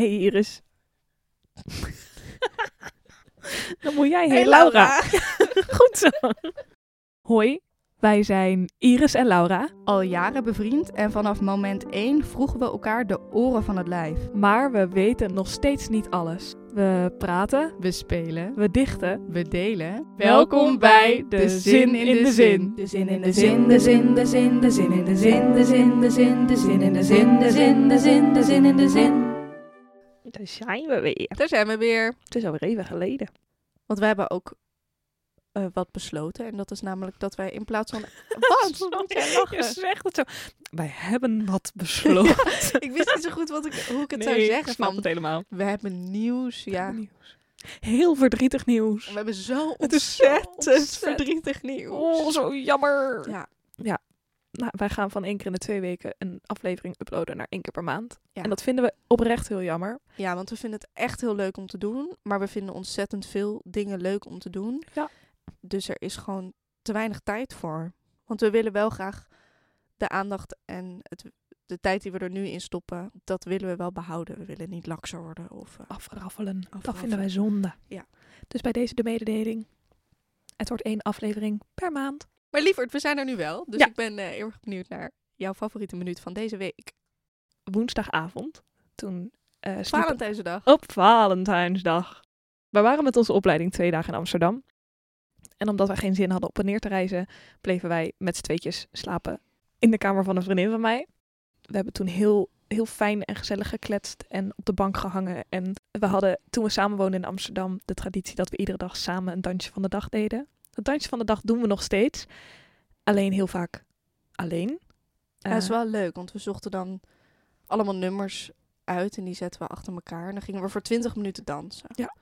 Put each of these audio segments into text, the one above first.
Hey Iris. Dan moet jij, hey, Hey, Laura. Laura. Goed zo. Hoi, wij zijn Iris en Laura. Al jaren bevriend en vanaf moment 1 vroegen we elkaar de oren van het lijf. Maar we weten nog steeds niet alles. We praten, We spelen, we dichten. we delen. Welkom bij De Zin in de Zin. De zin in de zin, de zin, de zin, de zin in de zin, de zin, de zin, de zin in de zin, de zin, de zin, de zin in de zin. Daar zijn we weer. Daar zijn we weer. Het is alweer even geleden. Want we hebben ook eh, wat besloten. En dat is namelijk dat wij in plaats van... Wat? Lachen? Je zegt het zo. Wij hebben wat besloten. Ik wist niet zo goed wat ik, hoe ik het zou Nee, ik zeggen. snap het helemaal. we hebben nieuws, ja. Nieuws. Heel verdrietig nieuws. We hebben zo ontzettend ontzettend. verdrietig nieuws. Oh, zo jammer. Ja, Nou, wij gaan van één keer in de twee weken een aflevering uploaden naar één keer per maand. Ja. En dat vinden we oprecht heel jammer. ja, want we vinden het echt heel leuk om te doen. Maar we vinden ontzettend veel dingen leuk om te doen. Ja. Dus er is gewoon te weinig tijd voor. Want we willen wel graag de aandacht en het, de tijd die we er nu in stoppen, dat willen we wel behouden. We willen niet lakser worden of... eh, Afraffelen. Dat vinden wij zonde. Ja. Dus bij deze de mededeling. Het wordt één aflevering per maand. Maar lieverd, we zijn er nu wel. Dus Ja. ik ben eh, heel erg benieuwd naar jouw favoriete minuut van deze week. Woensdagavond. Toen sliep- Valentijnsdag. op Valentijnsdag. We waren met onze opleiding twee dagen in Amsterdam. En omdat wij geen zin hadden op en neer te reizen, bleven wij met z'n tweetjes slapen in de kamer van een vriendin van mij. We hebben toen heel, heel fijn en gezellig gekletst en op de bank gehangen. En we hadden, toen we samen woonden in Amsterdam, de traditie dat we iedere dag samen een dansje van de dag deden. Dat dansje van de dag doen we nog steeds. Alleen heel vaak alleen. Ja, dat is Eh, wel leuk, want we zochten dan allemaal nummers uit en die zetten we achter elkaar. En dan gingen we voor 20 minuten dansen. Ja.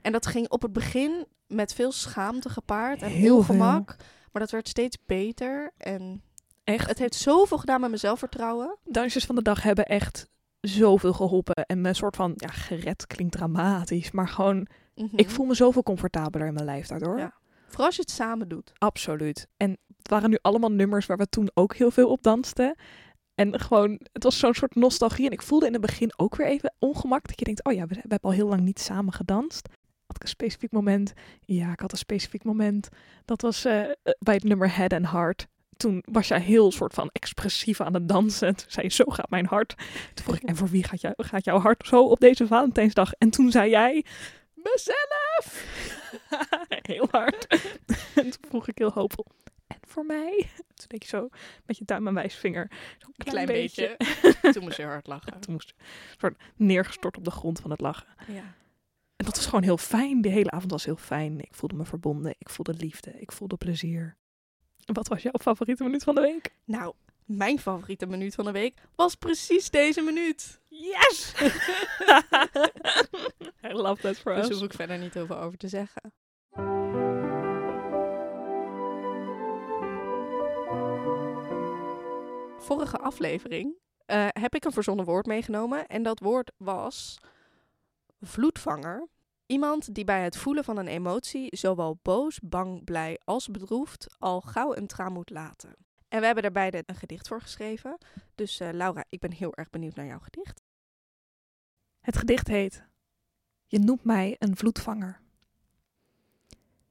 En dat ging op het begin met veel schaamte gepaard en Heel ongemak. Maar dat werd steeds beter. En echt. het heeft zoveel gedaan met mijn zelfvertrouwen. dansjes van de dag hebben echt zoveel geholpen. En me een soort van, ja, gered klinkt dramatisch. Maar gewoon, Mhm. ik voel me zoveel comfortabeler in mijn lijf daardoor. Ja. Vooral als je het samen doet. Absoluut. En het waren nu allemaal nummers waar we toen ook heel veel op dansten. En gewoon, het was zo'n soort nostalgie. En ik voelde in het begin ook weer even ongemak. Dat je denkt, oh ja, we, hebben al heel lang niet samen gedanst. Had ik een specifiek moment? Ja, ik had een specifiek moment. Dat was eh, bij het nummer Head and Heart. Toen was jij heel soort van expressief aan het dansen. Toen zei je, zo gaat mijn hart. Toen vroeg ik, en voor wie gaat, gaat jouw hart zo op deze Valentijnsdag? En toen zei jij, mezelf. heel hard. en toen vroeg ik heel hoopvol, en voor mij? Toen denk je zo, met je duim en wijsvinger. Zo'n klein, Klein beetje. beetje. Toen moest je hard lachen. Toen moest je soort neergestort op de grond van het lachen. Ja. En dat was gewoon heel fijn. De hele avond was heel fijn. Ik voelde me verbonden. Ik voelde liefde. Ik voelde plezier. Wat was jouw favoriete minuut van de week? Nou, mijn favoriete minuut van de week was precies deze minuut. Yes! I love that for Dus us. hoef ik verder niet heel veel over te zeggen. Vorige aflevering eh, heb ik een verzonnen woord meegenomen. En dat woord was vloedvanger. Iemand die bij het voelen van een emotie, zowel boos, bang, blij als bedroefd, al gauw een traan moet laten. En we hebben daarbij de- een gedicht voor geschreven. Dus eh, Laura, ik ben heel erg benieuwd naar jouw gedicht. Het gedicht heet Je noemt mij een vloedvanger.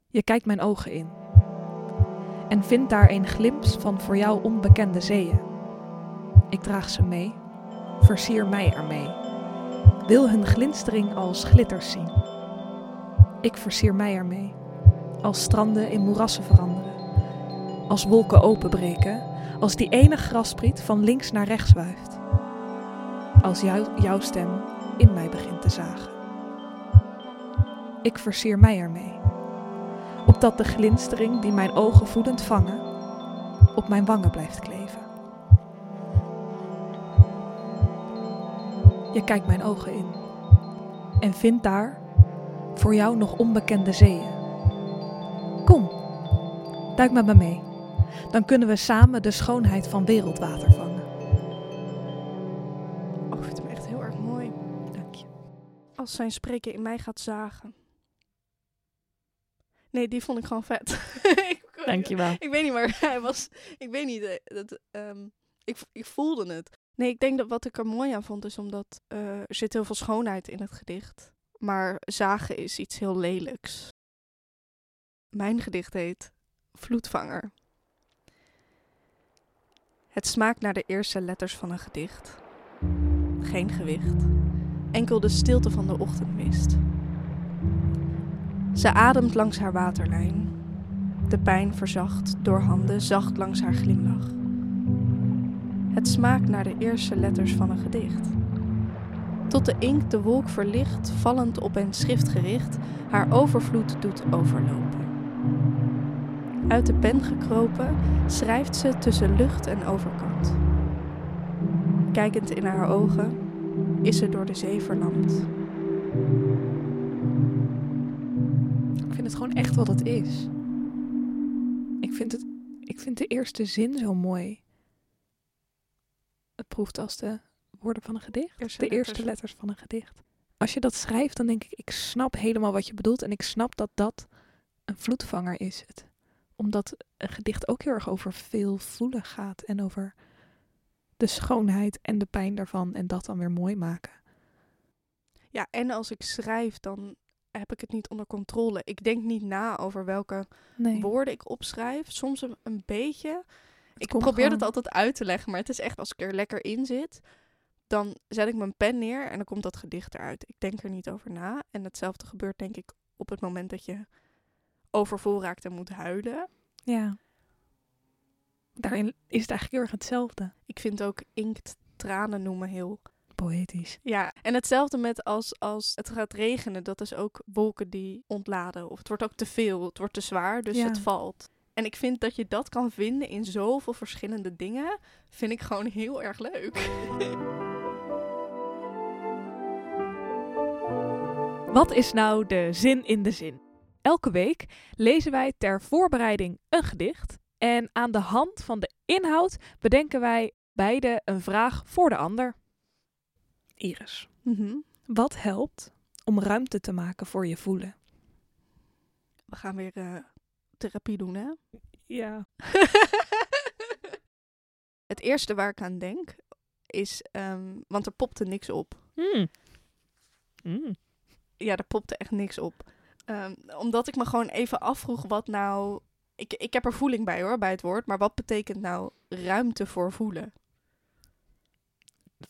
Je kijkt mijn ogen in en vindt daar een glimp van voor jou onbekende zeeën. Ik draag ze mee, versier mij ermee, wil hun glinstering als glitters zien. Ik versier mij ermee, als stranden in moerassen veranderen, als wolken openbreken, als die ene graspriet van links naar rechts wuift, als jou, jouw stem in mij begint te zagen. Ik versier mij ermee, opdat de glinstering die mijn ogen voedend vangen, op mijn wangen blijft kleven. Je kijkt mijn ogen in en vindt daar voor jou nog onbekende zeeën. Kom, duik met me mee. Dan kunnen we samen de schoonheid van wereldwater vangen. Oh, ik vind hem echt heel erg mooi. Dank je. Als zijn spreken in mij gaat zagen. Nee, die vond ik gewoon vet. ik, Dankjewel. ik weet niet, maar hij was... Ik weet niet, eh, dat, ehm, ik, ik voelde het. Nee, ik denk dat wat ik er mooi aan vond is omdat eh, er zit heel veel schoonheid in het gedicht. Maar zagen is iets heel lelijks. Mijn gedicht heet Vloedvanger. Het smaakt naar de eerste letters van een gedicht. Geen gewicht. Enkel de stilte van de ochtendmist. Ze ademt langs haar waterlijn. De pijn verzacht door handen zacht langs haar glimlach. Het smaakt naar de eerste letters van een gedicht. Tot de inkt de wolk verlicht, vallend op een schrift gericht, haar overvloed doet overlopen. Uit de pen gekropen, schrijft ze tussen lucht en overkant. Kijkend in haar ogen, is ze door de zee verlamd. Ik vind het gewoon echt wat het is. Ik vind, het, ik vind de eerste zin zo mooi. Het proeft als de woorden van een gedicht. Eerste de letters. eerste letters van een gedicht. Als je dat schrijft, dan denk ik, ik snap helemaal wat je bedoelt. En ik snap dat dat een vloedvanger is. Het. Omdat een gedicht ook heel erg over veel voelen gaat. En over de schoonheid en de pijn daarvan. En dat dan weer mooi maken. Ja, en als ik schrijf, dan heb ik het niet onder controle. Ik denk niet na over welke Nee. woorden ik opschrijf. Soms een, een beetje. Ik probeer het gewoon- altijd uit te leggen, maar het is echt als ik er lekker in zit, dan zet ik mijn pen neer en dan komt dat gedicht eruit. Ik denk er niet over na. En hetzelfde gebeurt denk ik op het moment dat je overvol raakt en moet huilen. Ja. Daarin is het eigenlijk heel erg hetzelfde. Ik vind ook inkt tranen noemen heel. Poëtisch. Ja, en hetzelfde met als, als het gaat regenen. Dat is ook wolken die ontladen. Of het wordt ook te veel, het wordt te zwaar, dus Ja. het valt. En ik vind dat je dat kan vinden in zoveel verschillende dingen. Vind ik gewoon heel erg leuk. Wat is nou de zin in de zin? Elke week lezen wij ter voorbereiding een gedicht. En aan de hand van de inhoud bedenken wij beide een vraag voor de ander. Iris, Mhm. wat helpt om ruimte te maken voor je voelen? We gaan weer eh, therapie doen, hè? Ja. het eerste waar ik aan denk is, ehm, want er popte niks op. Mm. Mm. Ja, er popte echt niks op. Ehm, omdat ik me gewoon even afvroeg wat nou... Ik, ik heb er voeling bij hoor, bij het woord. Maar wat betekent nou ruimte voor voelen?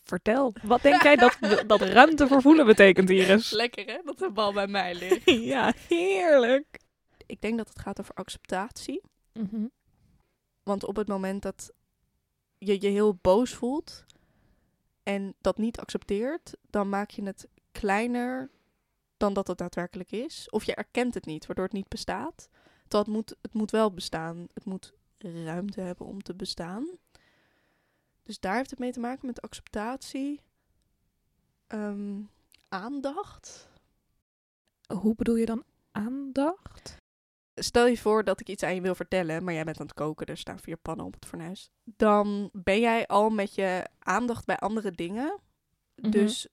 Vertel, wat denk jij dat, dat ruimte voor voelen betekent, Iris? Lekker hè, dat de bal bij mij ligt. ja, heerlijk. ik denk dat het gaat over acceptatie. Mhm. Want op het moment dat je je heel boos voelt en dat niet accepteert, dan maak je het kleiner dan dat het daadwerkelijk is. Of je erkent het niet, waardoor het niet bestaat. Dat moet, het moet wel bestaan. Het moet ruimte hebben om te bestaan. Dus daar heeft het mee te maken met acceptatie. Ehm, aandacht. Hoe bedoel je dan aandacht? Stel je voor dat ik iets aan je wil vertellen, maar jij bent aan het koken, er staan vier pannen op het fornuis. Dan ben jij al met je aandacht bij andere dingen. Mhm. Dus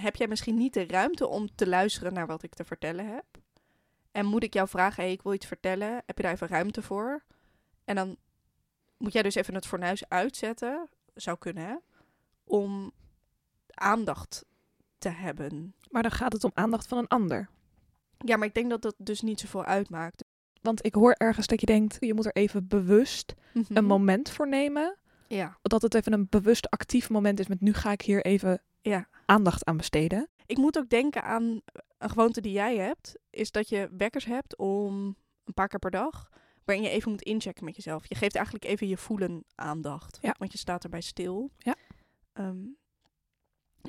heb jij misschien niet de ruimte om te luisteren naar wat ik te vertellen heb. En moet ik jou vragen, hey, ik wil iets vertellen, heb je daar even ruimte voor? En dan moet jij dus even het fornuis uitzetten, zou kunnen, hè? Om aandacht te hebben. Maar dan gaat het om aandacht van een ander. Ja, maar ik denk dat dat dus niet zoveel uitmaakt. Want ik hoor ergens dat je denkt, je moet er even bewust een Mhm. moment voor nemen. Ja. Dat het even een bewust actief moment is met nu ga ik hier even Ja. Aandacht aan besteden. Ik moet ook denken aan een gewoonte die jij hebt, is dat je wekkers hebt om een paar keer per dag, waarin je even moet inchecken met jezelf. Je geeft eigenlijk even je voelen aandacht, Ja. want je staat erbij stil. Ja. Ehm,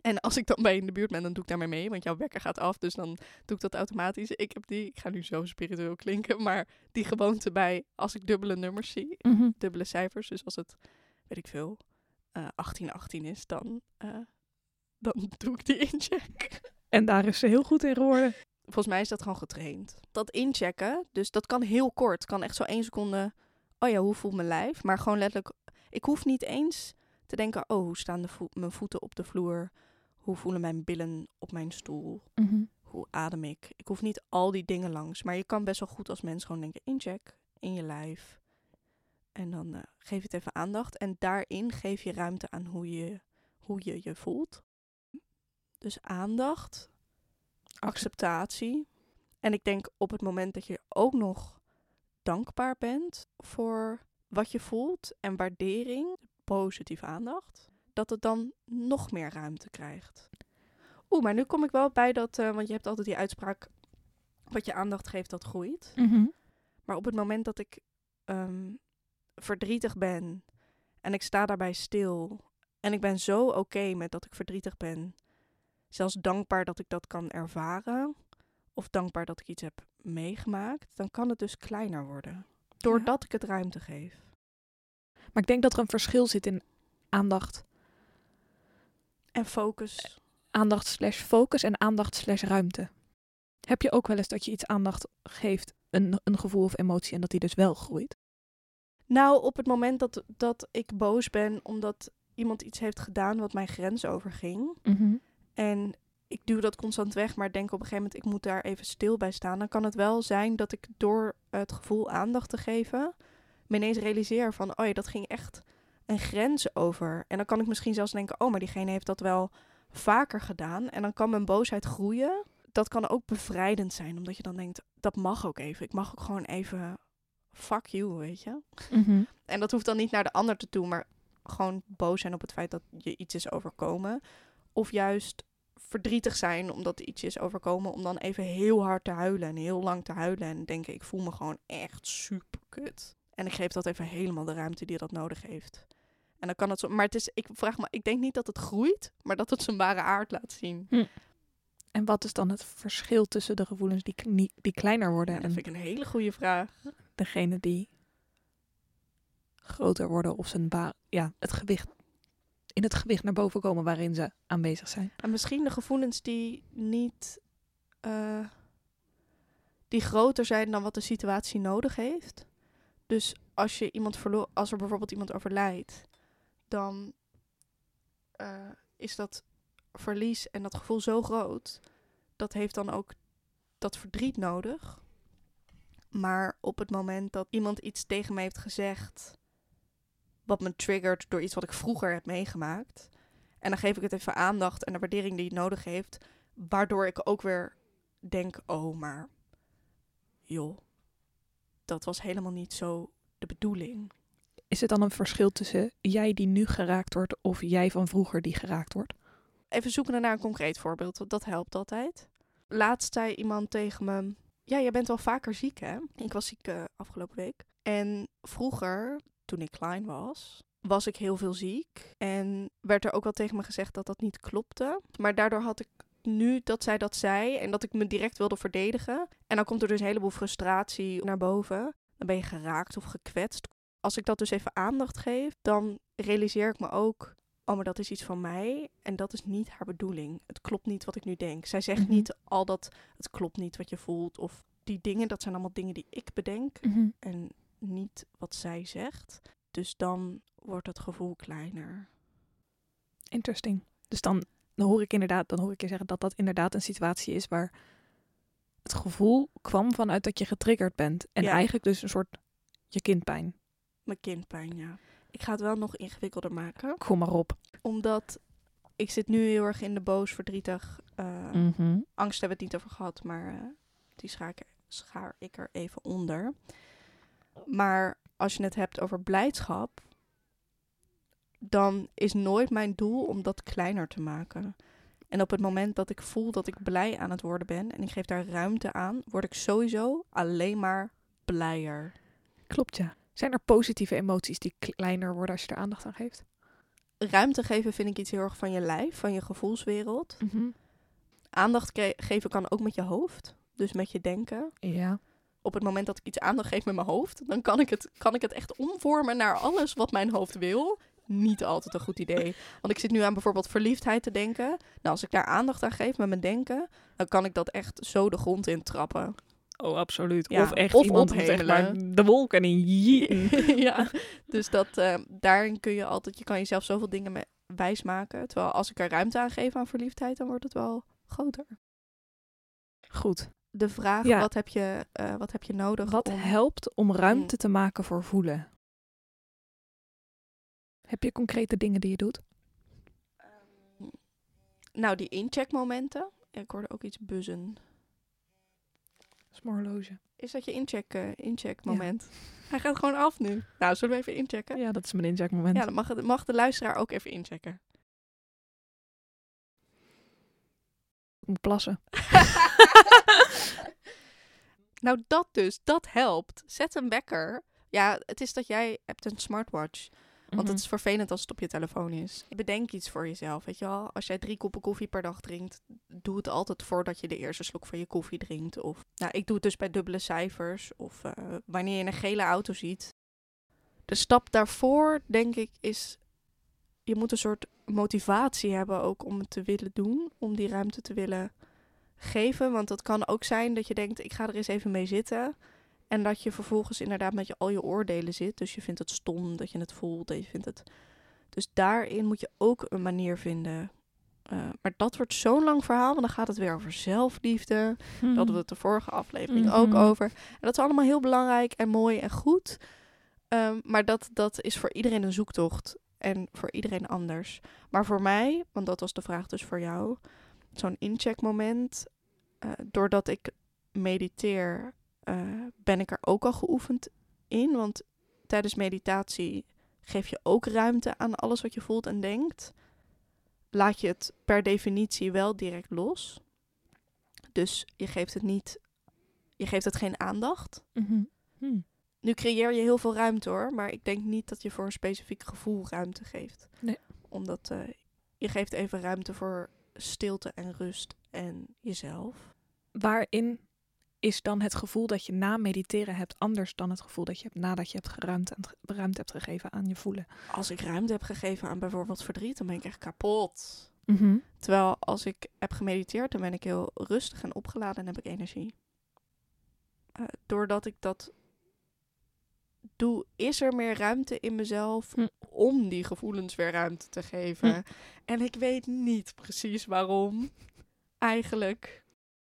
en als ik dan bij je in de buurt ben, dan doe ik daarmee mee, want jouw wekker gaat af, dus dan doe ik dat automatisch. Ik heb die, ik ga nu zo spiritueel klinken, maar die gewoonte bij als ik dubbele nummers zie, dubbele cijfers, dus als het, weet ik veel, eh 1818 is, dan, eh, dan doe ik die incheck. En daar is ze heel goed in geworden. Volgens mij is dat gewoon getraind. Dat inchecken, dus dat kan heel kort. Kan echt zo één seconde. Oh ja, hoe voelt mijn lijf? Maar gewoon letterlijk. Ik hoef niet eens te denken. Oh, hoe staan de vo- mijn voeten op de vloer? Hoe voelen mijn billen op mijn stoel? Hoe adem ik? Ik hoef niet al die dingen langs. Maar je kan best wel goed als mens gewoon denken: incheck in je lijf. En dan eh, geef je het even aandacht. En daarin geef je ruimte aan hoe je hoe je je voelt. Dus aandacht, acceptatie. En ik denk op het moment dat je ook nog dankbaar bent voor wat je voelt en waardering, positieve aandacht, dat het dan nog meer ruimte krijgt. Oeh, maar nu kom ik wel bij dat, eh, want je hebt altijd die uitspraak, wat je aandacht geeft, dat groeit. Mhm. Maar op het moment dat ik ehm, verdrietig ben en ik sta daarbij stil en ik ben zo oké met dat ik verdrietig ben, zelfs dankbaar dat ik dat kan ervaren of dankbaar dat ik iets heb meegemaakt, dan kan het dus kleiner worden. Doordat ik het ruimte geef. Maar ik denk dat er een verschil zit in aandacht. En focus. Aandacht slash focus en aandacht slash ruimte. Heb je ook wel eens dat je iets aandacht geeft, een, een gevoel of emotie, en dat die dus wel groeit? Nou, op het moment dat, dat ik boos ben omdat iemand iets heeft gedaan wat mijn grens overging. En ik duw dat constant weg, maar denk op een gegeven moment, ik moet daar even stil bij staan. Dan kan het wel zijn dat ik door het gevoel aandacht te geven, me ineens realiseer van, oh ja, dat ging echt een grens over. En dan kan ik misschien zelfs denken, oh, maar diegene heeft dat wel vaker gedaan. En dan kan mijn boosheid groeien. Dat kan ook bevrijdend zijn, omdat je dan denkt, dat mag ook even. Ik mag ook gewoon even, fuck you, weet je. En dat hoeft dan niet naar de ander te doen, maar gewoon boos zijn op het feit dat je iets is overkomen. Of juist verdrietig zijn omdat iets is overkomen, om dan even heel hard te huilen en heel lang te huilen en denken, ik voel me gewoon echt super kut. En ik geef dat even helemaal de ruimte die dat nodig heeft. En dan kan het zo, maar het is, ik vraag me, ik denk niet dat het groeit, maar dat het zijn ware aard laat zien. Hm. En wat is dan het verschil tussen de gevoelens die, die kleiner worden Ja, dat en vind ik een hele goede vraag. degene die groter worden of zijn ja, het gewicht in het gewicht naar boven komen waarin ze aanwezig zijn. En misschien de gevoelens die niet, eh, die groter zijn dan wat de situatie nodig heeft. Dus als je iemand verloor, als er bijvoorbeeld iemand overlijdt, dan eh, is dat verlies en dat gevoel zo groot, dat heeft dan ook dat verdriet nodig. Maar op het moment dat iemand iets tegen me heeft gezegd, wat me triggert door iets wat ik vroeger heb meegemaakt, en dan geef ik het even aandacht en de waardering die het nodig heeft, waardoor ik ook weer denk, oh, maar joh, dat was helemaal niet zo de bedoeling. Is het dan een verschil tussen jij die nu geraakt wordt of jij van vroeger die geraakt wordt? Even zoeken naar een concreet voorbeeld, want dat helpt altijd. Laatst zei iemand tegen me, ja, jij bent wel vaker ziek hè? Ik was ziek eh, afgelopen week. En vroeger, toen ik klein was, was ik heel veel ziek. En werd er ook wel tegen me gezegd dat dat niet klopte. Maar daardoor had ik nu dat zij dat zei en dat ik me direct wilde verdedigen. En dan komt er dus een heleboel frustratie naar boven. Dan ben je geraakt of gekwetst. Als ik dat dus even aandacht geef, dan realiseer ik me ook... Oh, maar dat is iets van mij en dat is niet haar bedoeling. Het klopt niet wat ik nu denk. Zij zegt Mhm. niet al dat het klopt niet wat je voelt. Of die dingen, dat zijn allemaal dingen die ik bedenk en niet wat zij zegt. Dus dan wordt het gevoel kleiner. Interesting. Dus dan, dan hoor ik inderdaad, dan hoor ik je zeggen dat dat inderdaad een situatie is waar het gevoel kwam vanuit dat je getriggerd bent. En Ja. eigenlijk dus een soort je kindpijn. Mijn kindpijn, ja. Ik ga het wel nog ingewikkelder maken. Kom maar op. Omdat ik zit nu heel erg in de boos, verdrietig. eh, Mhm. Angst hebben we het niet over gehad, maar eh, die schaar ik er even onder. Maar als je het hebt over blijdschap, dan is nooit mijn doel om dat kleiner te maken. En op het moment dat ik voel dat ik blij aan het worden ben en ik geef daar ruimte aan, word ik sowieso alleen maar blijer. Klopt ja. Zijn er positieve emoties die kleiner worden als je er aandacht aan geeft? Ruimte geven vind ik iets heel erg van je lijf, van je gevoelswereld. Aandacht kre- geven kan ook met je hoofd, dus met je denken. Ja. Op het moment dat ik iets aandacht geef met mijn hoofd, dan kan ik, het, kan ik het echt omvormen naar alles wat mijn hoofd wil. Niet altijd een goed idee. Want ik zit nu aan bijvoorbeeld verliefdheid te denken. Nou, als ik daar aandacht aan geef met mijn denken, dan kan ik dat echt zo de grond in trappen. Oh, absoluut. Ja, of echt of iemand zeg ophemelen. maar de wolken in ja, dus dat, eh, daarin kun je altijd, je kan jezelf zoveel dingen me- wijsmaken. Terwijl als ik er ruimte aan geef aan verliefdheid, dan wordt het wel groter. Goed. De vraag, Ja. wat, heb je, eh, wat heb je nodig? Wat om- helpt om ruimte te maken voor voelen? Heb je concrete dingen die je doet? Nou, die incheckmomenten. Ik hoorde ook iets buzzen. Smorloge. Is dat je incheck, eh, incheckmoment? Hij gaat gewoon af nu. Nou, zullen we even inchecken? Ja, dat is mijn incheckmoment. Ja, dan mag, mag de luisteraar ook even inchecken. Ik moet plassen. nou, dat dus. Dat helpt. Zet een wekker. Ja, het is dat jij hebt een smartwatch. Want Mhm. het is vervelend als het op je telefoon is. Bedenk iets voor jezelf, weet je wel. Als jij drie koppen koffie per dag drinkt, doe het altijd voordat je de eerste slok van je koffie drinkt. Of, nou, ik doe het dus bij dubbele cijfers. Of eh, wanneer je een gele auto ziet. De stap daarvoor, denk ik, is... Je moet een soort motivatie hebben ook om het te willen doen. Om die ruimte te willen geven. Want het kan ook zijn dat je denkt, ik ga er eens even mee zitten... En dat je vervolgens inderdaad met je, al je oordelen zit. Dus je vindt het stom dat je het voelt. En je vindt het... Dus daarin moet je ook een manier vinden. Eh, maar dat wordt zo'n lang verhaal. Want dan gaat het weer over zelfliefde. Daar hadden we het de vorige aflevering ook Mhm. over. En dat is allemaal heel belangrijk en mooi en goed. Ehm, maar dat, dat is voor iedereen een zoektocht. En voor iedereen anders. Maar voor mij, want dat was de vraag dus voor jou. Zo'n incheckmoment. eh doordat ik mediteer, eh, ben ik er ook al geoefend in. Want tijdens meditatie geef je ook ruimte aan alles wat je voelt en denkt. Laat je het per definitie wel direct los. Dus je geeft het niet, je geeft het geen aandacht. Hm. Nu creëer je heel veel ruimte hoor, maar ik denk niet dat je voor een specifiek gevoel ruimte geeft. Nee. Omdat eh, je geeft even ruimte voor stilte en rust en jezelf. Waarin is dan het gevoel dat je na mediteren hebt anders dan het gevoel dat je hebt nadat je hebt geruimd en ruimte hebt gegeven aan je voelen? Als ik ruimte heb gegeven aan bijvoorbeeld verdriet, dan ben ik echt kapot. Mhm. Terwijl als ik heb gemediteerd, dan ben ik heel rustig en opgeladen en heb ik energie. Eh, doordat ik dat doe, is er meer ruimte in mezelf Hm. om die gevoelens weer ruimte te geven. Hm. En ik weet niet precies waarom. Eigenlijk.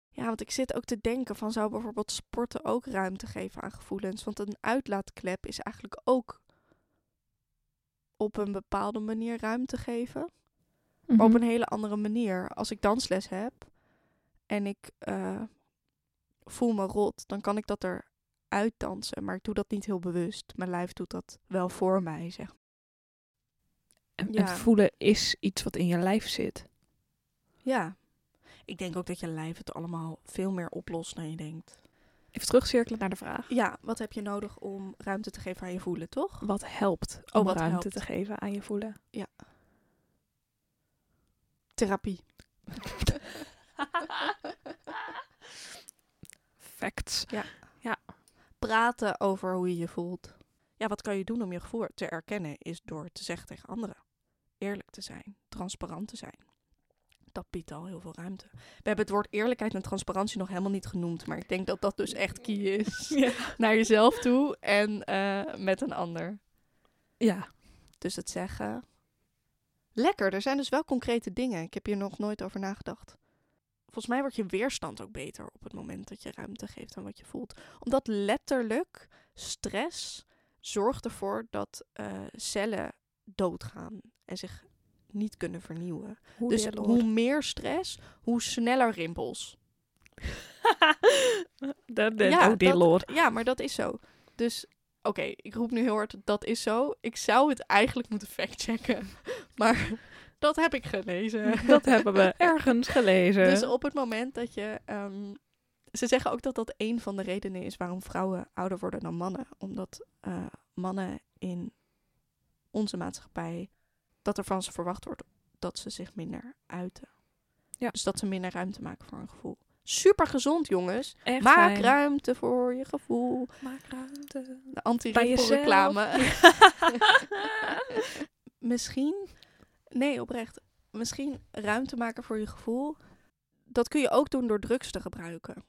Ja, want ik zit ook te denken van zou bijvoorbeeld sporten ook ruimte geven aan gevoelens? Want een uitlaatklep is eigenlijk ook op een bepaalde manier ruimte geven. Maar op Mhm. een hele andere manier. Als ik dansles heb en ik eh, voel me rot, dan kan ik dat er uitdansen. Maar ik doe dat niet heel bewust. Mijn lijf doet dat wel voor mij, zeg maar. En, ja. en voelen is iets wat in je lijf zit. Ja. Ik denk ook dat je lijf het allemaal veel meer oplost dan je denkt. Even terugcirkelen naar de vraag. Ja, wat heb je nodig om ruimte te geven aan je voelen, toch? Wat helpt Oh, om wat ruimte helpt. te geven aan je voelen? Therapie. Facts. Praten over hoe je je voelt. Ja, wat kan je doen om je gevoel te erkennen? Is door te zeggen tegen anderen. Eerlijk te zijn. Transparant te zijn. Dat biedt al heel veel ruimte. We hebben het woord eerlijkheid en transparantie nog helemaal niet genoemd. Maar ik denk dat dat dus echt key is. Ja. Naar jezelf toe en eh, met een ander. ja. Dus het zeggen. Lekker, er zijn dus wel concrete dingen. Ik heb hier nog nooit over nagedacht. Volgens mij wordt je weerstand ook beter op het moment dat je ruimte geeft aan wat je voelt. Omdat letterlijk stress zorgt ervoor dat eh, cellen doodgaan en zich niet kunnen vernieuwen. Hoe dus hoe meer stress, hoe sneller rimpels. de, Ja, oh dear dat- Lord. Ja, maar dat is zo. Dus oké, ik roep nu heel hard, dat is zo. Ik zou het eigenlijk moeten factchecken. Maar dat heb ik gelezen. Dat hebben we ergens gelezen. Dus op het moment dat je... ehm, ze zeggen ook dat dat een van de redenen is waarom vrouwen ouder worden dan mannen. Omdat eh, mannen in onze maatschappij... dat er van ze verwacht wordt dat ze zich minder uiten. Ja. Dus dat ze minder ruimte maken voor een gevoel. Super gezond, jongens. Echt Maak fijn. ruimte voor je gevoel. Maak ruimte. De Bij anti-reclame. Misschien, nee oprecht, misschien ruimte maken voor je gevoel. Dat kun je ook doen door drugs te gebruiken.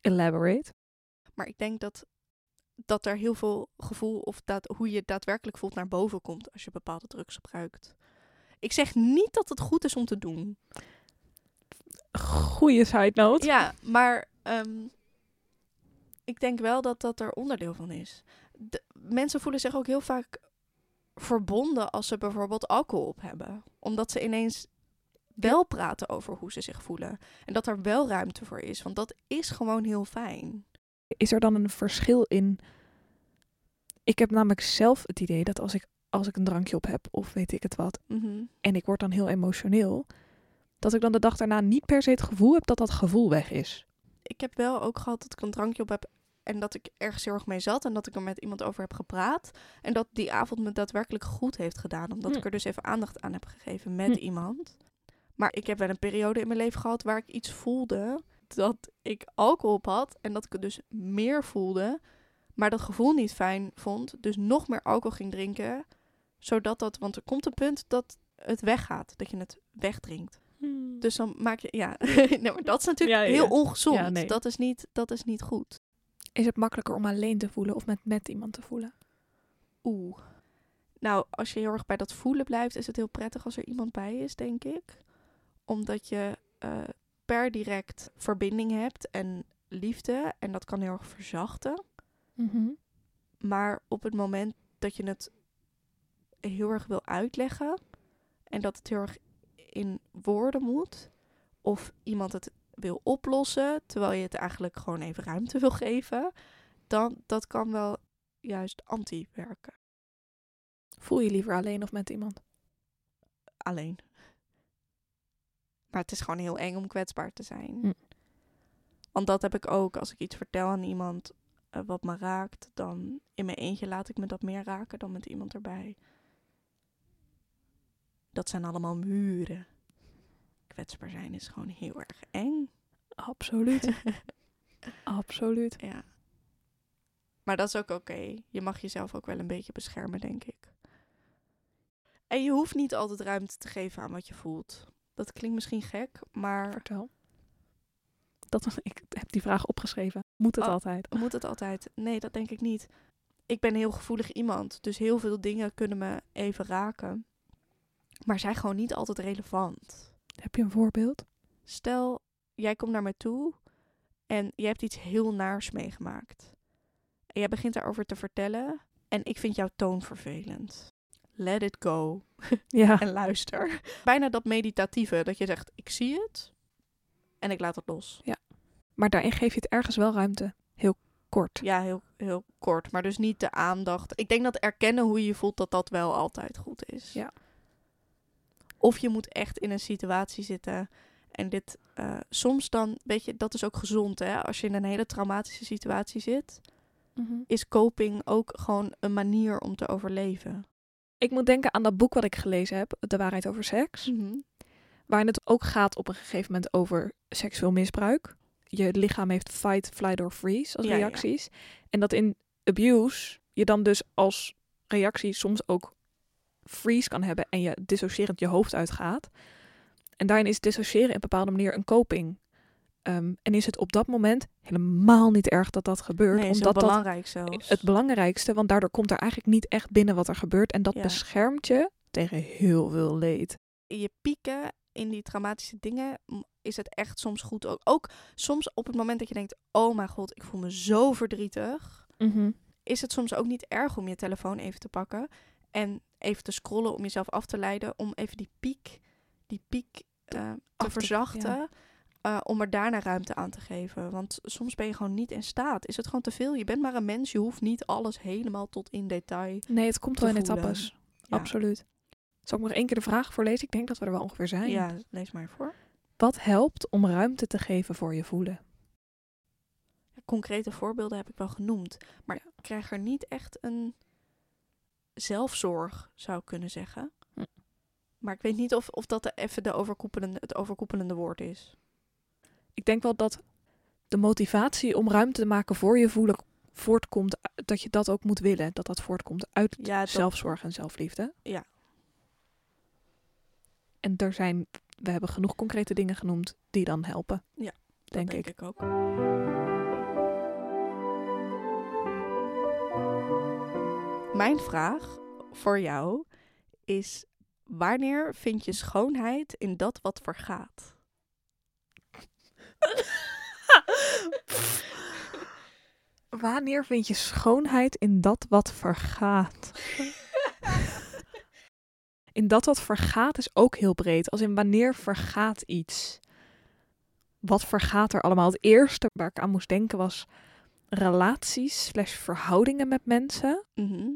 Elaborate. Maar ik denk dat, dat er heel veel gevoel of dat, hoe je daadwerkelijk voelt naar boven komt als je bepaalde drugs gebruikt. Ik zeg niet dat het goed is om te doen. Goeie side note. Ja, maar ehm, ik denk wel dat dat er onderdeel van is. De, mensen voelen zich ook heel vaak verbonden als ze bijvoorbeeld alcohol op hebben. Omdat ze ineens wel praten over hoe ze zich voelen. En dat er wel ruimte voor is. Want dat is gewoon heel fijn. Is er dan een verschil in... Ik heb namelijk zelf het idee dat als ik, als ik een drankje op heb, of weet ik het wat, Mhm. en ik word dan heel emotioneel, dat ik dan de dag daarna niet per se het gevoel heb dat dat gevoel weg is. Ik heb wel ook gehad dat ik een drankje op heb en dat ik ergens heel erg mee zat en dat ik er met iemand over heb gepraat. En dat die avond me daadwerkelijk goed heeft gedaan, omdat Hm. ik er dus even aandacht aan heb gegeven met Hm. iemand. Maar ik heb wel een periode in mijn leven gehad waar ik iets voelde dat ik alcohol op had en dat ik het dus meer voelde, maar dat gevoel niet fijn vond. Dus nog meer alcohol ging drinken, zodat dat, want er komt een punt dat het weggaat, dat je het wegdrinkt. Dus dan maak je, ja, nee, maar dat is natuurlijk ja, heel ja. ongezond. Ja, nee. dat, is niet, dat is niet goed. Is het makkelijker om alleen te voelen of met, met iemand te voelen? Oeh. Nou, als je heel erg bij dat voelen blijft, is het heel prettig als er iemand bij is, denk ik. Omdat je eh, per direct verbinding hebt en liefde. En dat kan heel erg verzachten. Maar op het moment dat je het heel erg wil uitleggen en dat het heel erg in woorden moet, of iemand het wil oplossen terwijl je het eigenlijk gewoon even ruimte wil geven, dan dat kan wel juist anti werken. Voel je liever alleen of met iemand? Alleen. Maar het is gewoon heel eng om kwetsbaar te zijn. Hm. Want dat heb ik ook. Als ik iets vertel aan iemand eh, wat me raakt, dan in mijn eentje laat ik me dat meer raken dan met iemand erbij. Dat zijn allemaal muren. Kwetsbaar zijn is gewoon heel erg eng. Absoluut. Absoluut. Ja. Maar dat is ook oké. Je mag jezelf ook wel een beetje beschermen, denk ik. En je hoeft niet altijd ruimte te geven aan wat je voelt. Dat klinkt misschien gek, maar Vertel. Dat, ik heb die vraag opgeschreven. Moet het Oh. altijd? moet het altijd? Nee, dat denk ik niet. Ik ben een heel gevoelig iemand, dus heel veel dingen kunnen me even raken. Maar zijn gewoon niet altijd relevant. Heb je een voorbeeld? Stel, jij komt naar mij toe en je hebt iets heel naars meegemaakt. En jij begint daarover te vertellen en ik vind jouw toon vervelend. Let it go Ja. en luister. Bijna dat meditatieve, dat je zegt, ik zie het en ik laat het los. Maar daarin geef je het ergens wel ruimte. Heel kort. Ja, heel, heel kort, maar dus niet de aandacht. Ik denk dat erkennen hoe je je voelt, dat dat wel altijd goed is. Ja. Of je moet echt in een situatie zitten en dit eh, soms dan, weet je, dat is ook gezond hè. Als je in een hele traumatische situatie zit, Mhm. is coping ook gewoon een manier om te overleven. Ik moet denken aan dat boek wat ik gelezen heb, De waarheid over seks. Mhm. Waarin het ook gaat op een gegeven moment over seksueel misbruik. Je lichaam heeft fight, flight or freeze als Ja, ja, ja. reacties. En dat in abuse je dan dus als reactie soms ook freeze kan hebben en je dissocierend je hoofd uitgaat. En daarin is dissociëren op een bepaalde manier een coping. Ehm, en is het op dat moment helemaal niet erg dat dat gebeurt. Nee, omdat dat belangrijk zelfs. het belangrijkste, want daardoor komt er eigenlijk niet echt binnen wat er gebeurt. En dat Ja. beschermt je tegen heel veel leed. in je pieken in die traumatische dingen is het echt soms goed ook. Ook soms op het moment dat je denkt, oh mijn god, ik voel me zo verdrietig. is het soms ook niet erg om je telefoon even te pakken en even te scrollen om jezelf af te leiden, om even die piek, die piek eh, te verzachten, eh, om er daarna ruimte aan te geven. Want soms ben je gewoon niet in staat. Is het gewoon te veel? Je bent maar een mens, je hoeft niet alles helemaal tot in detail. Nee, het komt wel in voelen. etappes. Ja. Absoluut. Zal ik nog één keer de vraag voorlezen? Ik denk dat we er wel ongeveer zijn. Ja, lees maar voor. Wat helpt om ruimte te geven voor je voelen? Concrete voorbeelden heb ik wel genoemd, maar ik krijg er niet echt een zelfzorg, zou kunnen zeggen. Hm. Maar ik weet niet of, of dat de, even de overkoepelende, het overkoepelende woord is. Ik denk wel dat de motivatie om ruimte te maken voor je voelen voortkomt, dat je dat ook moet willen. Dat dat voortkomt uit Ja, dat- zelfzorg en zelfliefde. Ja. En er zijn, we hebben genoeg concrete dingen genoemd die dan helpen. Ja, denk, denk ik. ik ook. Mijn vraag voor jou is: wanneer vind je schoonheid in dat wat vergaat? Wanneer vind je schoonheid in dat wat vergaat? in dat wat vergaat is ook heel breed. Als in wanneer vergaat iets? Wat vergaat er allemaal? Het eerste waar ik aan moest denken was relaties slash verhoudingen met mensen. Mhm.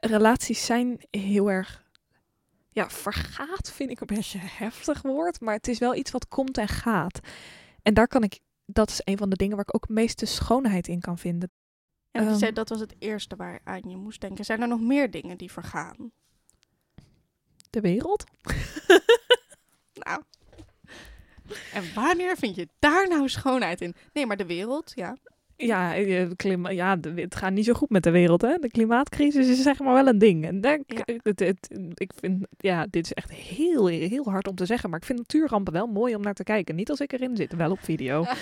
Relaties zijn heel erg... Ja, vergaat vind ik een beetje een heftig woord. Maar het is wel iets wat komt en gaat. En daar kan ik... Dat is een van de dingen waar ik ook het meeste schoonheid in kan vinden. En je Ehm. zei dat was het eerste waar aan je moest denken. Zijn er nog meer dingen die vergaan? De wereld? Nou. En wanneer vind je daar nou schoonheid in? Nee, maar de wereld, ja. Ja, eh, klima ja het gaat niet zo goed met de wereld. Hè? De klimaatcrisis is zeg maar wel een ding. En Ja. het, het- ik vind, ja, dit is echt heel, heel hard om te zeggen. Maar ik vind natuurrampen wel mooi om naar te kijken. Niet als ik erin zit, wel op video.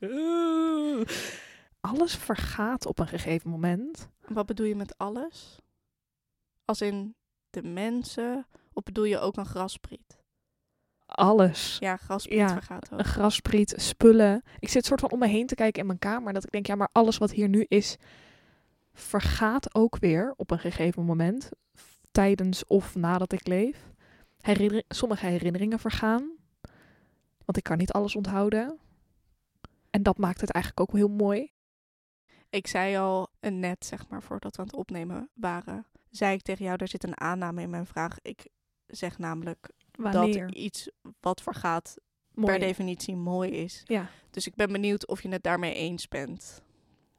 Alles vergaat op een gegeven moment. Wat bedoel je met alles? Als in de mensen? Of bedoel je ook een graspriet? Alles. Ja, graspriet Ja, vergaat ook. Een graspriet, spullen. Ik zit soort van om me heen te kijken in mijn kamer. Dat ik denk, ja, maar alles wat hier nu is, vergaat ook weer op een gegeven moment. Tijdens of nadat ik leef. Herinner sommige herinneringen vergaan. Want ik kan niet alles onthouden. En dat maakt het eigenlijk ook wel heel mooi. Ik zei al eh, net, zeg maar, voordat we aan het opnemen waren, zei ik tegen jou, er zit een aanname in mijn vraag. Ik zeg namelijk Wanneer? dat iets wat vergaat mooi. per definitie mooi is. Ja, Dus ik ben benieuwd of je het daarmee eens bent.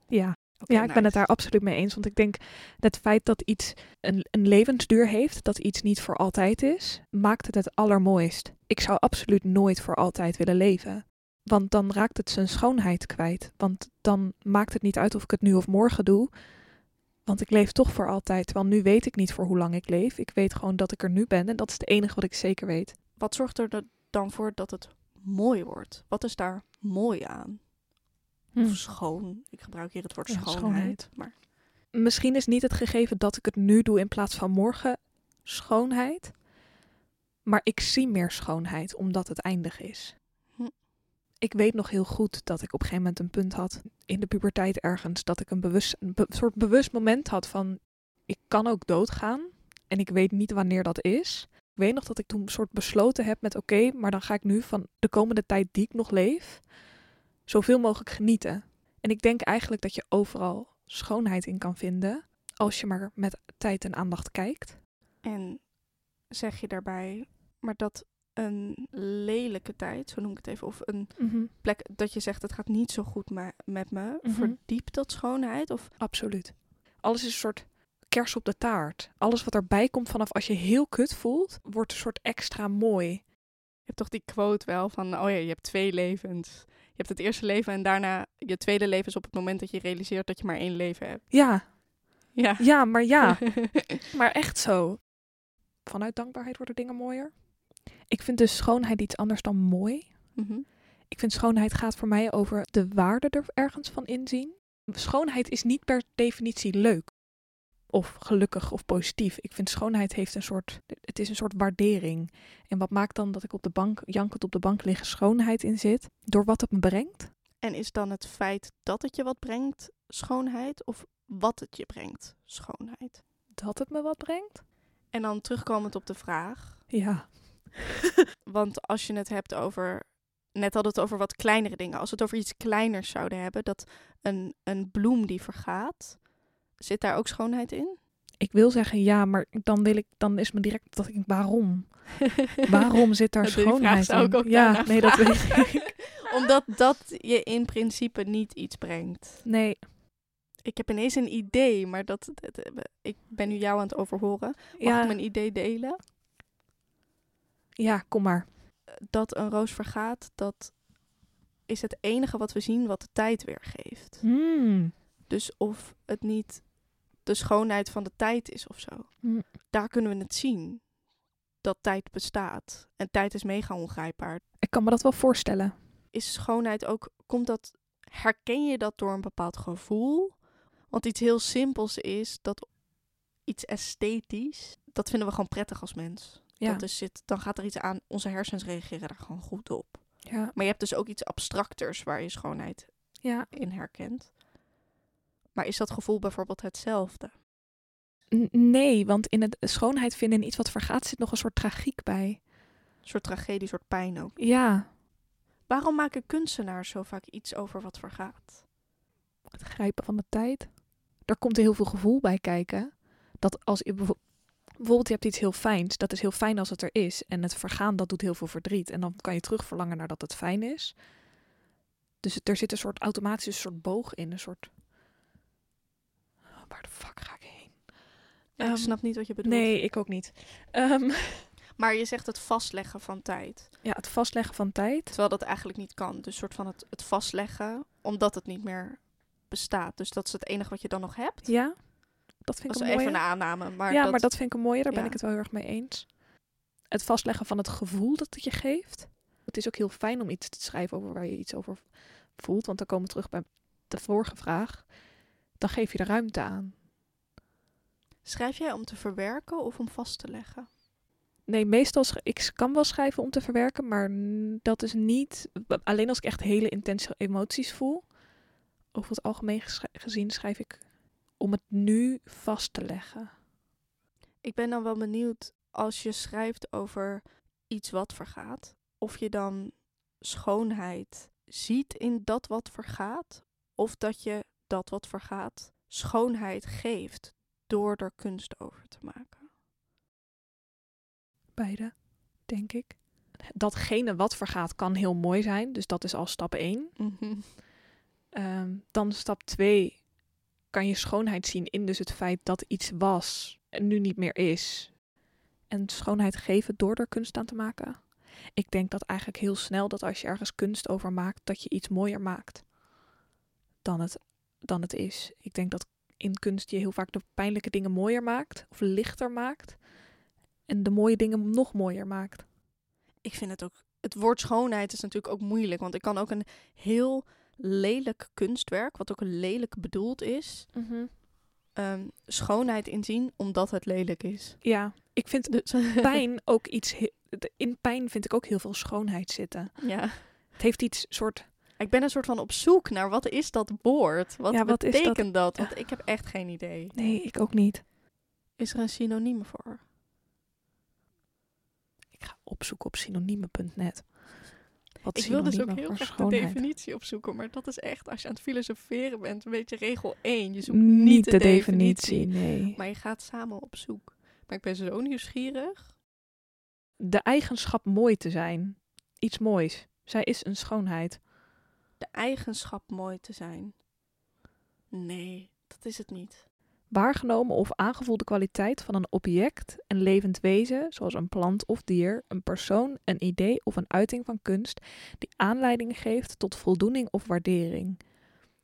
ja. Ja, ik ben het daar absoluut mee eens. Want ik denk het feit dat iets een, een levensduur heeft, dat iets niet voor altijd is, maakt het het allermooist. Ik zou absoluut nooit voor altijd willen leven. Want dan raakt het zijn schoonheid kwijt. Want dan maakt het niet uit of ik het nu of morgen doe. Want ik leef toch voor altijd. Terwijl nu weet ik niet voor hoe lang ik leef. Ik weet gewoon dat ik er nu ben. En dat is het enige wat ik zeker weet. Wat zorgt er da- dan voor dat het mooi wordt? Wat is daar mooi aan? Of schoon? Ik gebruik hier het woord Hm. Ja, schoonheid. schoonheid. Maar misschien is niet het gegeven dat ik het nu doe in plaats van morgen schoonheid. Maar ik zie meer schoonheid omdat het eindig is. Ik weet nog heel goed dat ik op een gegeven moment een punt had in de puberteit ergens. Dat ik een, bewust, een soort bewust moment had van ik kan ook doodgaan. En ik weet niet wanneer dat is. Ik weet nog dat ik toen een soort besloten heb met oké, maar dan ga ik nu van de komende tijd die ik nog leef, zoveel mogelijk genieten. En ik denk eigenlijk dat je overal schoonheid in kan vinden als je maar met tijd en aandacht kijkt. En zeg je daarbij, maar dat een lelijke tijd, zo noem ik het even, of een plek dat je zegt het gaat niet zo goed met me, Mhm. verdiept dat schoonheid? Of Absoluut. Alles is een soort kers op de taart. Alles wat erbij komt vanaf als je heel kut voelt, wordt een soort extra mooi. je hebt toch die quote wel van, oh ja, je hebt twee levens. Je hebt het eerste leven en daarna je tweede leven is op het moment dat je realiseert dat je maar één leven hebt. Ja, Ja. ja, maar ja, maar echt zo. Vanuit dankbaarheid worden dingen mooier. Ik vind dus schoonheid iets anders dan mooi. Mhm. Ik vind schoonheid gaat voor mij over de waarde er ergens van inzien. Schoonheid is niet per definitie leuk. Of gelukkig of positief. Ik vind schoonheid heeft een soort. Het is een soort waardering. En wat maakt dan dat ik op de bank, jankend op de bank liggen, schoonheid in zit? Door wat het me brengt. En is dan het feit dat het je wat brengt schoonheid of wat het je brengt schoonheid? Dat het me wat brengt? En dan terugkomend op de vraag, Ja. want als je het hebt over, net hadden we het over wat kleinere dingen. Als we het over iets kleiners zouden hebben, dat een, een bloem die vergaat, zit daar ook schoonheid in? Ik wil zeggen ja, maar dan wil ik, dan is me direct dat ik waarom? Waarom zit daar schoonheid zou in? ik ook ja, nee, dat weet ik. Omdat dat je in principe niet iets brengt. Nee, Ik heb ineens een idee, maar dat, dat- dat- ik ben nu jou aan het overhoren. Mag ja, ik mijn idee delen? Ja, kom maar. Dat een roos vergaat, dat is het enige wat we zien wat de tijd weergeeft. Hmm. Dus of het niet de schoonheid van de tijd is of zo. Hm. Daar kunnen we het zien. Dat tijd bestaat. En tijd is mega ongrijpbaar. Ik kan me dat wel voorstellen. Is schoonheid ook, komt dat, herken je dat door een bepaald gevoel? Want iets heel simpels is dat iets esthetisch, dat vinden we gewoon prettig als mens. Ja. Dat is zit, dan gaat er iets aan, onze hersens reageren daar gewoon goed op. Ja, Maar je hebt dus ook iets abstracters waar je schoonheid ja. in herkent. Maar is dat gevoel bijvoorbeeld hetzelfde? Nee, want in het schoonheid vinden in iets wat vergaat zit nog een soort tragiek bij. Een soort tragedie, een soort pijn ook. Ja, Waarom maken kunstenaars zo vaak iets over wat vergaat? het grijpen van de tijd. Er komt heel veel gevoel bij kijken. Dat als je bijvoorbeeld je hebt iets heel fijns, dat is heel fijn als het er is. En het vergaan, dat doet heel veel verdriet. En dan kan je terug verlangen naar dat het fijn is. Dus er zit een soort automatische soort boog in. Een soort... Waar de fuck ga ik heen? Ja, Ehm, ik snap niet wat je bedoelt. Nee, ik ook niet. Ehm, Maar je zegt het vastleggen van tijd. ja, het vastleggen van tijd. Terwijl dat eigenlijk niet kan. Dus soort van het, het vastleggen, omdat het niet meer bestaat. Dus dat is het enige wat je dan nog hebt. Ja, dat vind Dat ik een even mooie. een aanname. Maar ja, dat, maar dat vind ik een mooie. Daar ben ik het wel heel erg mee eens. Het vastleggen van het gevoel dat het je geeft. Het is ook heel fijn om iets te schrijven over waar je iets over voelt. Want dan komen we terug bij de vorige vraag. Dan geef je er ruimte aan. Schrijf jij om te verwerken of om vast te leggen? Nee, meestal sch- ik kan wel schrijven om te verwerken, maar dat is niet. Alleen als ik echt hele intense emoties voel. Over het algemeen gezien schrijf ik om het nu vast te leggen. Ik ben dan wel benieuwd als je schrijft over iets wat vergaat, of je dan schoonheid ziet in dat wat vergaat, of dat je dat wat vergaat schoonheid geeft door er kunst over te maken. Beide, denk ik. Datgene wat vergaat kan heel mooi zijn, dus dat is al stap 1. Ehm, dan stap 2 kan je schoonheid zien in dus het feit dat iets was en nu niet meer is. En schoonheid geven door er kunst aan te maken. Ik denk dat eigenlijk heel snel dat als je ergens kunst over maakt, dat je iets mooier maakt dan het, dan het is. Ik denk dat in kunst je heel vaak de pijnlijke dingen mooier maakt of lichter maakt. En de mooie dingen nog mooier maakt. Ik vind het ook. Het woord schoonheid is natuurlijk ook moeilijk, want ik kan ook een heel lelijk kunstwerk, wat ook lelijk bedoeld is, ehm, schoonheid inzien omdat het lelijk is. Ja, ik vind Dus, pijn ook iets. In pijn vind ik ook heel veel schoonheid zitten. ja. Het heeft iets soort. Ik ben een soort van op zoek naar wat is dat woord? Wat, Ja, wat dat? betekent dat? Want ik heb echt geen idee. Nee, ik ook niet. Is er een synoniem voor? Ik ga opzoeken op synoniemen.net. Wat ik wil dus ook heel graag de definitie opzoeken, maar dat is echt, als je aan het filosoferen bent, een beetje regel 1. Je zoekt Niet, niet, de, definitie, nee. maar je gaat samen op zoek. Maar ik ben zo nieuwsgierig. De eigenschap mooi te zijn. Iets moois. Zij is een schoonheid. De eigenschap mooi te zijn. Nee, dat is het niet. Waargenomen of aangevoelde kwaliteit van een object, een levend wezen, zoals een plant of dier, een persoon, een idee of een uiting van kunst, die aanleiding geeft tot voldoening of waardering.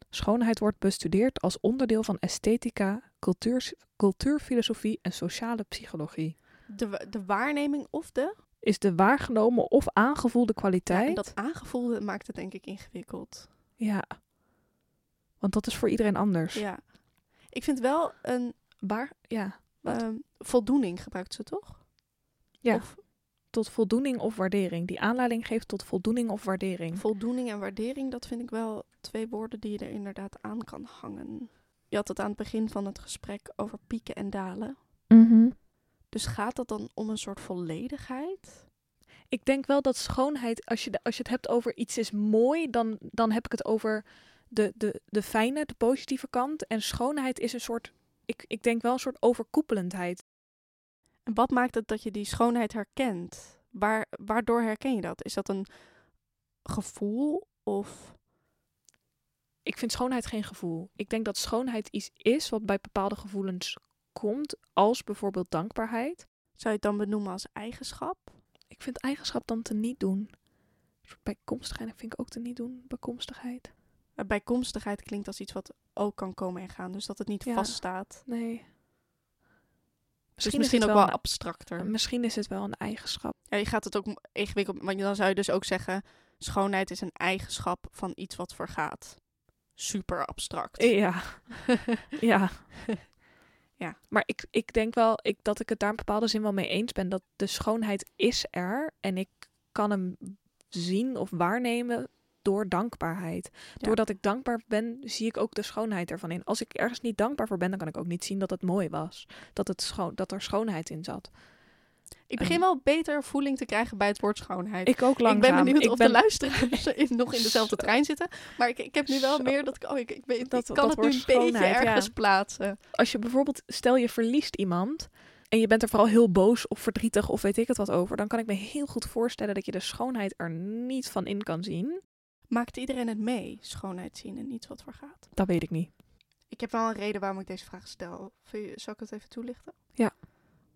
Schoonheid wordt bestudeerd als onderdeel van esthetica, cultuur, cultuurfilosofie en sociale psychologie. De, de waarneming of de... Is de waargenomen of aangevoelde Ja, kwaliteit? en dat aangevoelde maakt het denk ik ingewikkeld. Ja. Want dat is voor iedereen anders. Ja. Ik vind wel een Waar? Ja. Ehm, voldoening gebruikt ze toch? Ja. Of Tot voldoening of waardering. Die aanleiding geeft tot voldoening of waardering. voldoening en waardering, dat vind ik wel twee woorden die je er inderdaad aan kan hangen. Je had het aan het begin van het gesprek over pieken en dalen. Mhm. Dus gaat dat dan om een soort volledigheid? Ik denk wel dat schoonheid, als je, als je het hebt over iets is mooi, dan, dan heb ik het over de, de, de fijne, de positieve kant. En schoonheid is een soort, ik, ik denk wel een soort overkoepelendheid. En wat maakt het dat je die schoonheid herkent? Waar, waardoor herken je dat? Is dat een gevoel of... Ik vind schoonheid geen gevoel. Ik denk dat schoonheid iets is wat bij bepaalde gevoelens komt, als bijvoorbeeld dankbaarheid. Zou je het dan benoemen als eigenschap? Ik vind eigenschap dan te niet doen. Bijkomstigheid vind ik ook te niet doen. Bijkomstigheid. Bijkomstigheid klinkt als iets wat ook kan komen en gaan. Dus dat het niet Ja. vaststaat. Nee. Dus is misschien het ook wel abstracter. Misschien is het wel een eigenschap. Ja, je gaat het ook ingewikkeld... Want dan zou je dus ook zeggen... Schoonheid is een eigenschap van iets wat vergaat. Super abstract. Ja. ja. Ja. Maar ik, ik denk wel ik, dat ik het daar in bepaalde zin wel mee eens ben. Dat de schoonheid is er. En ik kan hem zien of waarnemen door dankbaarheid. Ja. Doordat ik dankbaar ben, zie ik ook de schoonheid ervan in. Als ik ergens niet dankbaar voor ben, dan kan ik ook niet zien dat het mooi was. Dat, het schoon, dat er schoonheid in zat. Ik begin wel beter voeling te krijgen bij het woord schoonheid. Ik ook langzaam. Ik ben benieuwd Ik of ben- de luisteraars in- nog in dezelfde trein zitten. Maar ik, ik heb nu wel Zo. meer dat ik... Oh, ik, ik, weet, Dat- ik kan dat het nu een beetje ja. ergens plaatsen. Als je bijvoorbeeld, stel je verliest iemand en je bent er vooral heel boos of verdrietig of weet ik het wat over, dan kan ik me heel goed voorstellen dat je de schoonheid er niet van in kan zien. Maakt iedereen het mee? Schoonheid zien en niet wat vergaat. Dat weet ik niet. Ik heb wel een reden waarom ik deze vraag stel. Zal ik het even toelichten? Ja.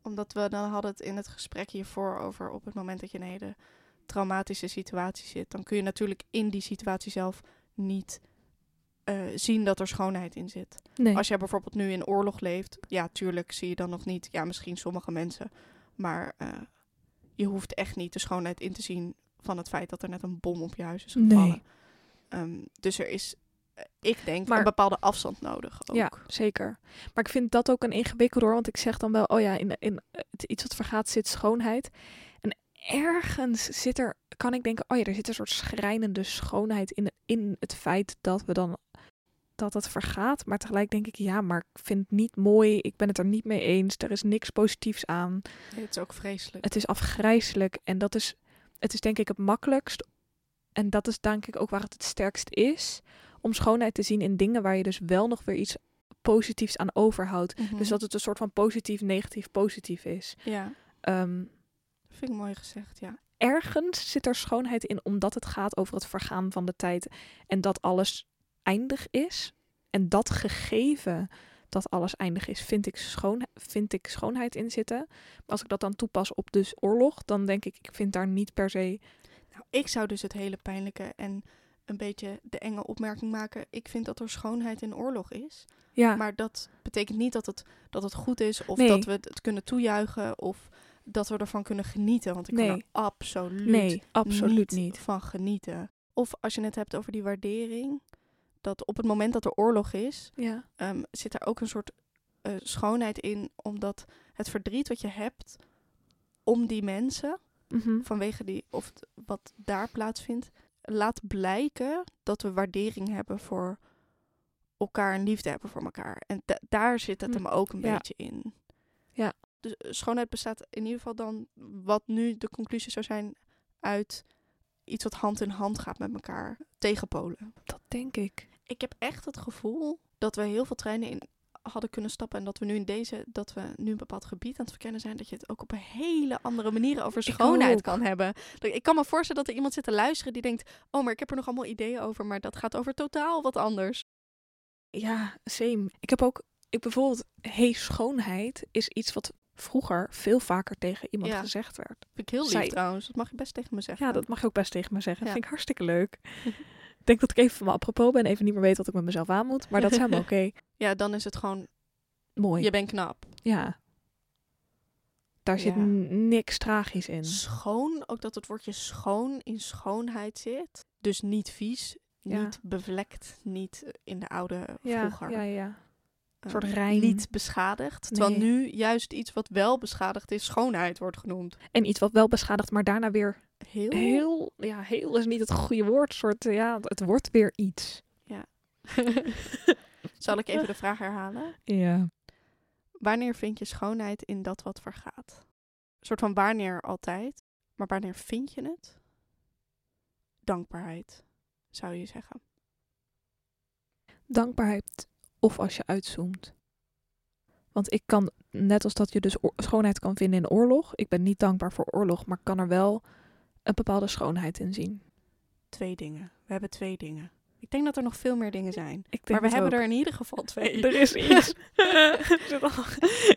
Omdat we dan hadden het in het gesprek hiervoor over op het moment dat je in een hele traumatische situatie zit, dan kun je natuurlijk in die situatie zelf niet eh, zien dat er schoonheid in zit. Nee. Als jij bijvoorbeeld nu in oorlog leeft, ja, tuurlijk zie je dan nog niet, ja, misschien sommige mensen, maar eh, je hoeft echt niet de schoonheid in te zien van het feit dat er net een bom op je huis is gevallen. Nee. Ehm, dus er is, eh, ik denk, Maar- een bepaalde afstand nodig ook. Ja, zeker. Maar ik vind dat ook een ingewikkeld hoor. Want ik zeg dan wel, oh ja, in, in het, iets wat vergaat zit schoonheid. En ergens zit er, kan ik denken, oh ja, er zit een soort schrijnende schoonheid in, in het feit dat we dan dat het vergaat. Maar tegelijk denk ik, ja, maar ik vind het niet mooi. Ik ben het er niet mee eens. Er is niks positiefs aan. Nee, het is ook vreselijk. Het is afgrijzelijk. En dat is, het is denk ik het makkelijkst. En dat is denk ik ook waar het het sterkst is. Om schoonheid te zien in dingen waar je dus wel nog weer iets positiefs aan overhoudt. Mhm. Dus dat het een soort van positief, negatief, positief is. Ja, Ehm, vind ik mooi gezegd, ja. ergens zit er schoonheid in omdat het gaat over het vergaan van de tijd. En dat alles eindig is. En dat gegeven dat alles eindig is, vind ik, schoon, vind ik schoonheid in zitten. Maar als ik dat dan toepas op dus oorlog, dan denk ik, ik vind daar niet per se... Nou, ik zou dus het hele pijnlijke en een beetje de enge opmerking maken. Ik vind dat er schoonheid in oorlog is. Ja, Maar dat betekent niet dat het, dat het goed is of Nee. dat we het kunnen toejuichen of dat we ervan kunnen genieten. Want ik kan er absoluut nee, absoluut niet, niet. van genieten. Of als je het hebt over die waardering, dat op het moment dat er oorlog is, Ja, ehm, zit er ook een soort eh, schoonheid in, omdat het verdriet wat je hebt om die mensen, mhm. vanwege die, of wat daar plaatsvindt, laat blijken dat we waardering hebben voor elkaar en liefde hebben voor elkaar. En da- daar zit het Hm, hem ook een ja. beetje in. Ja. Dus eh, schoonheid bestaat in ieder geval dan, wat nu de conclusie zou zijn, uit iets wat hand in hand gaat met elkaar tegenpolen. dat denk ik. Ik heb echt het gevoel dat we heel veel treinen in hadden kunnen stappen en dat we nu in deze, dat we nu een bepaald gebied aan het verkennen zijn, dat je het ook op een hele andere manier over schoonheid kan hebben. Dat- Ik kan me voorstellen dat er iemand zit te luisteren die denkt, oh, maar ik heb er nog allemaal ideeën over, maar dat gaat over totaal wat anders. Ja, same. Ik heb ook, ik bijvoorbeeld, hey, schoonheid is iets wat vroeger veel vaker tegen iemand Ja. gezegd werd. Vind ik heel lief Zij- trouwens, dat mag je best tegen me zeggen. Ja, dat mag je ook best tegen me zeggen. Ja. vind ik hartstikke leuk. ik denk dat ik even van me apropos ben, even niet meer weet wat ik met mezelf aan moet. Maar dat is helemaal oké. Ja, dan is het gewoon, Mooi. je bent knap. Ja. Daar zit Ja. niks tragisch in. Schoon, ook dat het woordje schoon in schoonheid zit. Dus niet vies, Ja. niet bevlekt, niet in de oude Ja, vroeger. ja, ja. Eh, soort rein. Niet beschadigd. Terwijl Nee. nu juist iets wat wel beschadigd is, schoonheid wordt genoemd. En iets wat wel beschadigt, maar daarna weer Heel. heel... Ja, heel is niet het goede woord. Soort, ja, het wordt weer iets. Zal ik even de vraag herhalen? Ja. Wanneer vind je schoonheid in dat wat vergaat? Een soort van wanneer altijd, maar wanneer vind je het? Dankbaarheid, zou je zeggen. dankbaarheid of als je uitzoomt. Want ik kan, net als dat je dus schoonheid kan vinden in oorlog, ik ben niet dankbaar voor oorlog, maar kan er wel een bepaalde schoonheid in zien. Twee dingen. We hebben twee dingen. Ik denk dat er nog veel meer dingen zijn. Ik denk Maar we hebben ook. er in ieder geval twee. Er is iets.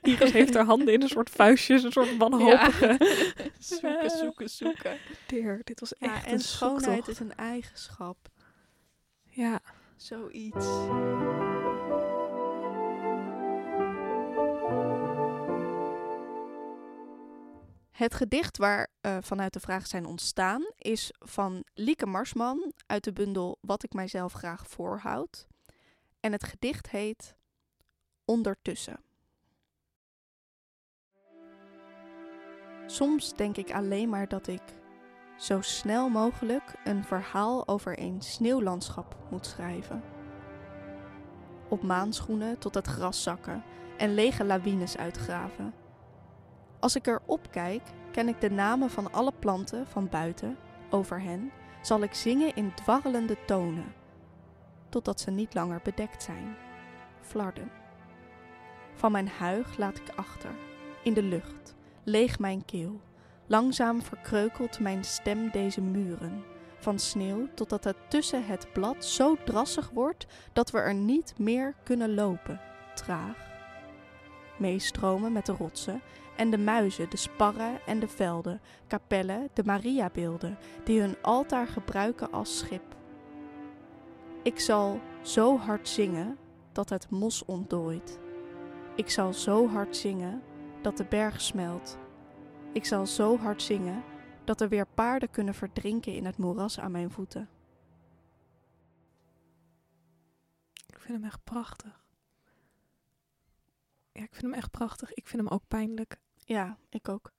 Iris heeft haar handen in een soort vuistjes, een soort wanhopige. zoeken, zoeken, zoeken. Dear, dit was Ja, echt en een schoonheid zoektocht. is een eigenschap. Ja, Zoiets. Het gedicht waar eh, vanuit de vraag zijn ontstaan is van Lieke Marsman uit de bundel Wat ik mijzelf graag voorhoud. En het gedicht heet Ondertussen. Soms denk ik alleen maar dat ik zo snel mogelijk een verhaal over een sneeuwlandschap moet schrijven. Op maanschoenen tot het gras zakken en lege lawines uitgraven. Als ik erop kijk, ken ik de namen van alle planten van buiten. Over hen zal ik zingen in dwarrelende tonen, totdat ze niet langer bedekt zijn. Flarden. Van mijn huig laat ik achter, in de lucht, leeg mijn keel. Langzaam verkreukelt mijn stem deze muren, van sneeuw totdat het tussen het blad zo drassig wordt dat we er niet meer kunnen lopen, traag. Meestromen met de rotsen en de muizen, de sparren en de velden, kapellen, de Mariabeelden, die hun altaar gebruiken als schip. Ik zal zo hard zingen dat het mos ontdooit. Ik zal zo hard zingen dat de berg smelt. Ik zal zo hard zingen dat er weer paarden kunnen verdrinken in het moeras aan mijn voeten. Ik vind hem echt prachtig. Ja, ik vind hem echt prachtig. Ik vind hem ook pijnlijk. Ja, ik ook.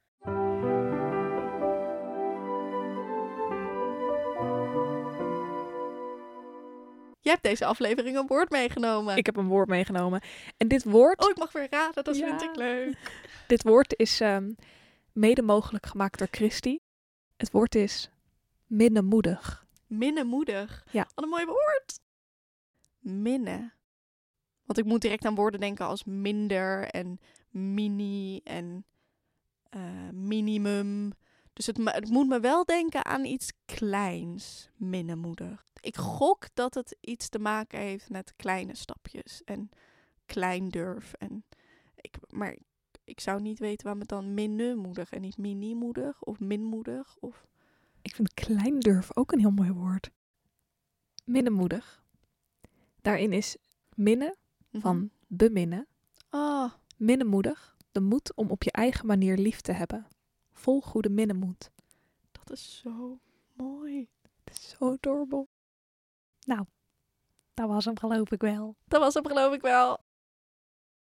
Jij hebt deze aflevering een woord meegenomen. Ik heb een woord meegenomen. En dit woord, Oh, ik mag weer raden. Dat Ja. vind ik leuk. dit woord is ehm, mede mogelijk gemaakt door Christy. Het woord is minnemoedig. Minnemoedig. Ja. Wat een mooi woord. Minnen. Want ik moet direct aan woorden denken als minder en mini en eh, minimum. Dus het, het moet me wel denken aan iets kleins, minnemoedig. Ik gok dat het iets te maken heeft met kleine stapjes en klein durf. En ik, maar ik zou niet weten waarom het dan minnemoedig en niet minimoedig of minmoedig of... Ik vind kleindurf ook een heel mooi woord. Minnemoedig. Daarin is minnen van beminnen. Oh, Minnemoedig, de moed om op je eigen manier lief te hebben. Vol goede minnemoed. dat is zo mooi. Het is zo adorable. Nou, dat was hem geloof ik wel. Dat was hem geloof ik wel.